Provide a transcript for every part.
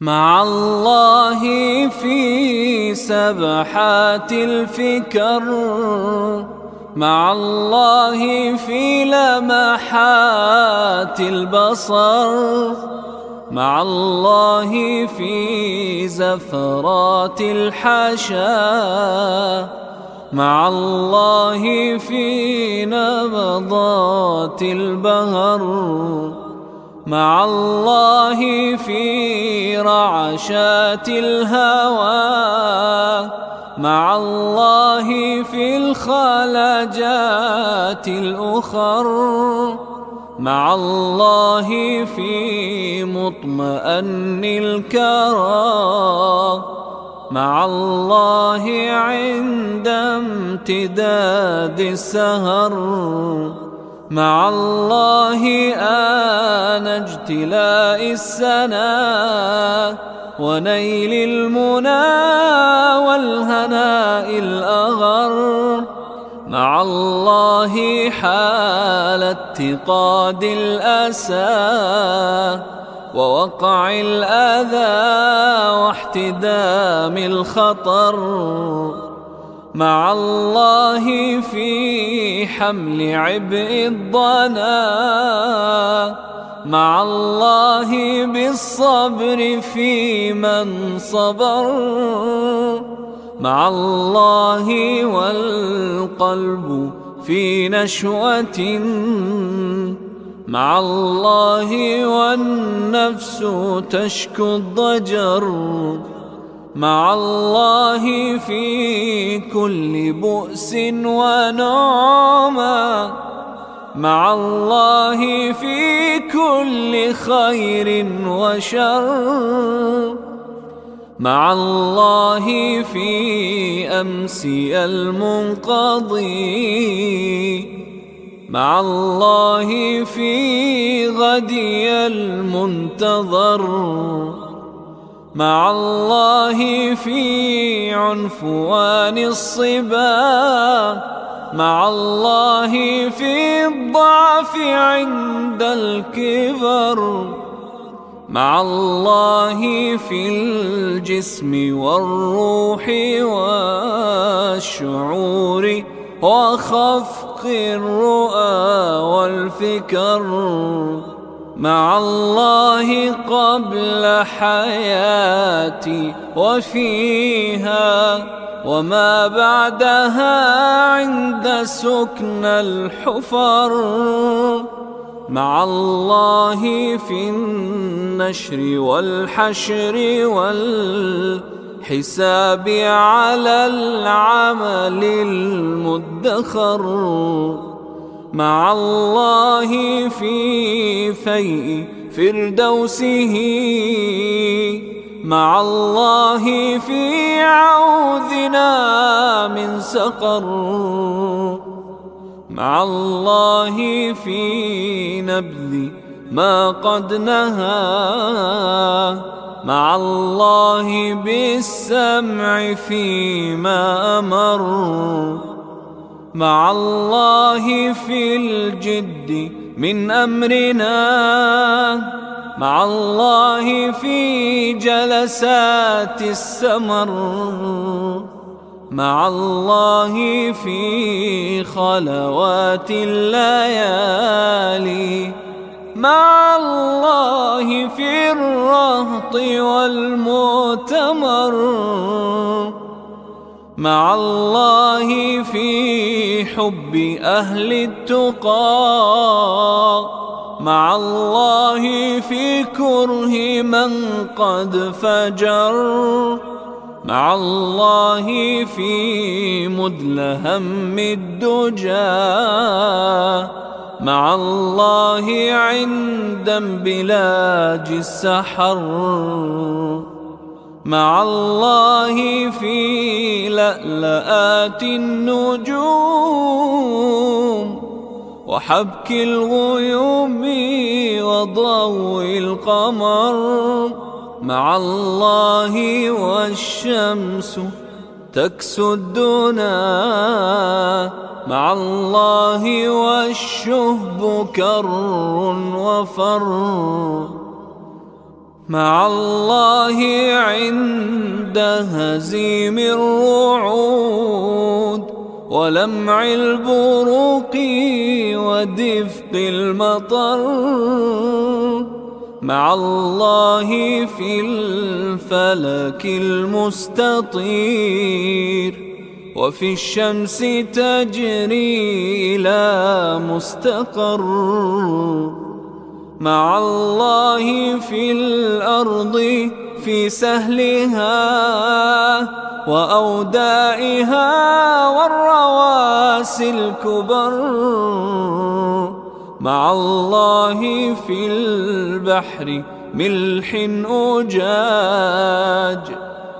مع الله في سبحات الفكر مع الله في لمحات البصر مع الله في زفرات الحشا مع الله في نبضات البهر. مع الله في رعشات الهوى مع الله في الخلجات الأخر مع الله في مطمئن الكرى مع الله عند امتداد السهر. مع الله آن اجتلاء السنا ونيل المنى والهناء الأغر. مع الله حال اتقاد الأسى ووقع الأذى واحتدام الخطر. مع الله في حمل عبء الضنا مع الله بالصبر في من صبر مع الله والقلب في نشوة مع الله والنفس تشكو الضجر. مع الله في كل بؤس ونعمة مع الله في كل خير وشر. مع الله في أمسي المنقضي. مع الله في غدي المنتظر. مع الله في عنفوان الصبا مع الله في الضعف عند الكبر مع الله في الجسم والروح والشعور وخفق الرؤى والفكر. مع الله قبل حياتي وفيها وما بعدها عند سكن الحفر مع الله في النشر والحشر والحساب على العمل المدخر. مع الله في فيء فردوسه مع الله في عوذنا من سقر مع الله في نبذ ما قد نهى مع الله بالسمع فيما أمر. مع الله في الجد من أمرنا. مع الله في جلسات السمر. مع الله في خلوات الليالي. مع الله في الرهط والمؤتمر. مع الله في حب أهل التقى. مع الله في كره من قد فجر. مع الله في مدلهم الدجى. مع الله عند انبلاج السحر. مع الله في لألآت النجوم. وحبك الغيوم وضوء القمر. مع الله والشمس تكسو الدنا. مع الله والشهب كر وفر. مع الله عند هزيم الرعود ولمع البروق ودفق المطر مع الله في الفلك المستطير وفي الشمس تجري إلى مستقر مع الله في الأرض في سهلها وأودائها والرواسي الكبر مع الله في البحر ملح أجاج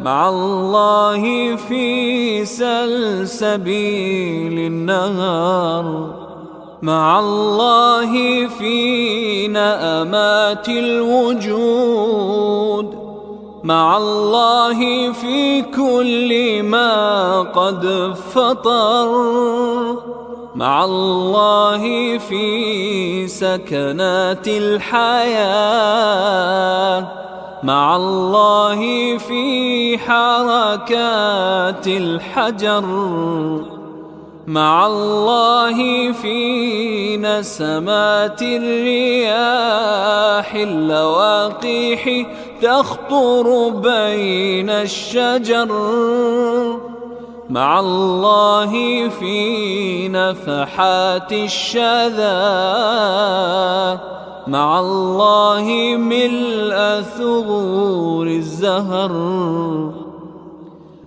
مع الله في سلسبيل النهار مع الله في نأمات الوجود. مع الله في كل ما قد فطر. مع الله في سكنات الحياة. مع الله في حركات الحجر. مع الله في نسمات الرياح اللواقيح تخطر بين الشجر. مع الله في نفحات الشذا. مع الله ملء ثغور الزهر.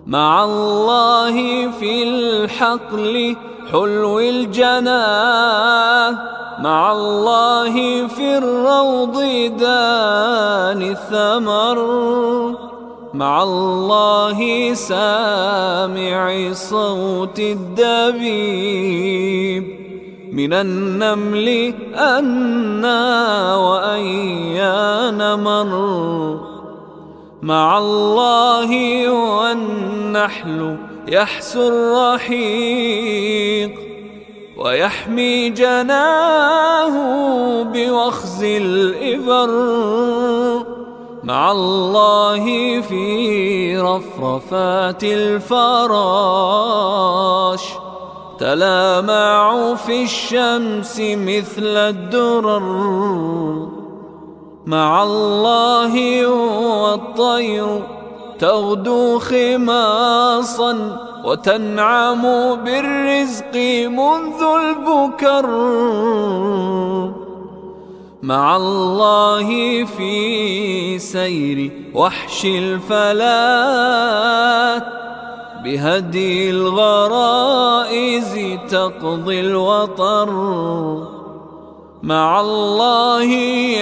مع الله في الحقل حلو الجناه مع الله في الروض دان الثمر مع الله سامع صوت الدبيب من النمل أنا وأيان مر. مع الله والنحل يحسو الرحيق ويحمي جناه بوخز الإبر مع الله في رفرفات الفراش تلامع في الشمس مثل الدرر مع الله والطير تغدو خماصا وتنعم بالرزق منذ البكر. مع الله في سير وحش الفلات بهدي الغرائز تقضي الوطر. مع الله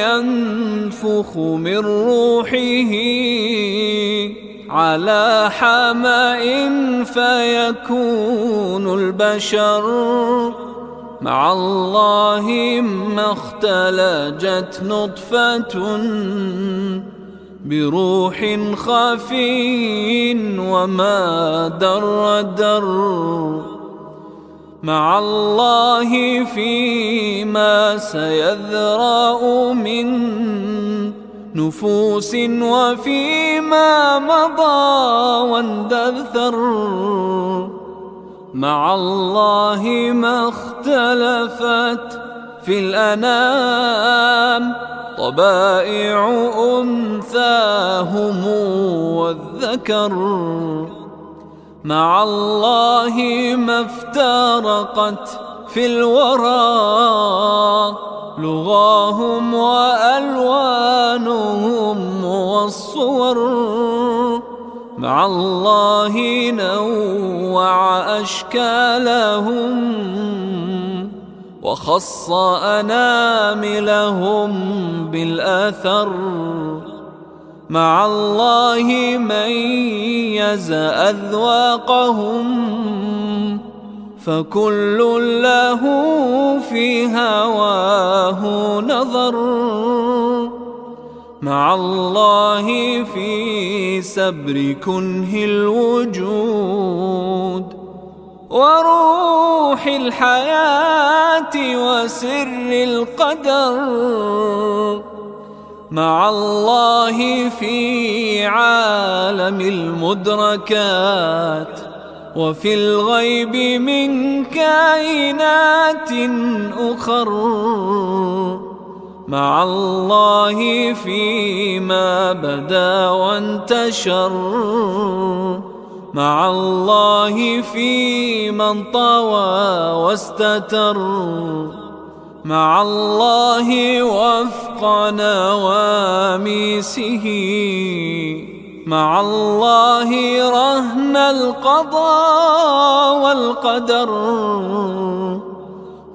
ينفخ من روحه على حماء فيكون البشر مع الله ما اختلجت نطفة بروح خفي وما در در مع الله فيما سيذرأ من نفوس وفيما مضى واندثر مع الله ما اختلفت في الأنام طبائع أنثاهم والذكر. مع الله ما افترقت في الورى. لغاهم وألوانهم والصور. مع الله نوع أشكالهم. وخص أناملهم بالأثر. مع الله ميز أذواقهم فكل له في هواه نظر مع الله في سبر كنه الوجود وروح الحياة وسر القدر مع الله في عالم المدركات وفي الغيب من كائنات أخر مع الله فيما بدا وانتشر مع الله في من طوى واستتر مع الله وفق نواميسه. مع الله رهن القضاء والقدر.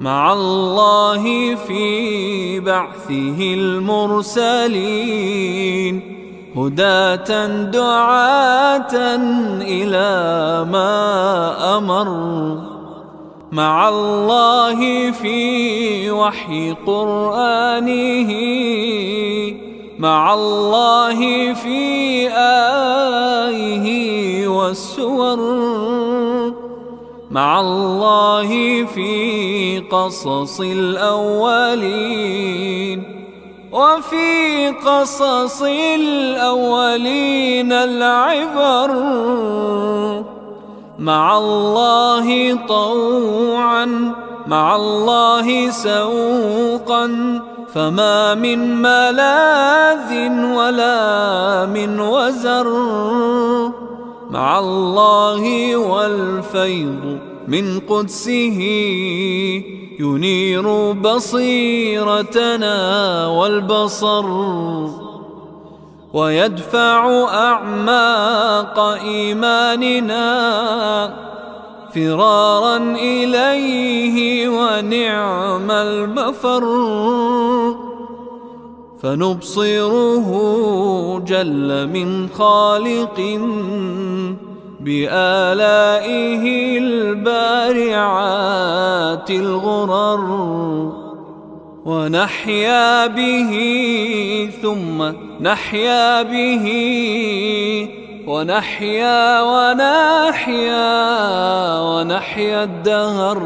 مع الله في بعثه المرسلين. هداة دعاة إلى ما أمر. مع الله في وحي قرآنه مع الله في آيه والسور مع الله في قصص الأولين وفي قصص الأولين العبر. مع الله طوعا مع الله سوقا. فما من ملاذ ولا من وزر. مع الله والفيض من قدسه ينير بصيرتنا والبصر. ويدفع أعماق إيماننا فرارا إليه ونعم المفر فنبصره جل من خالق بآلائه البارعات الغرر ونحيا به ثم نحيا به ونحيا ونحيا ونحيا الدهر.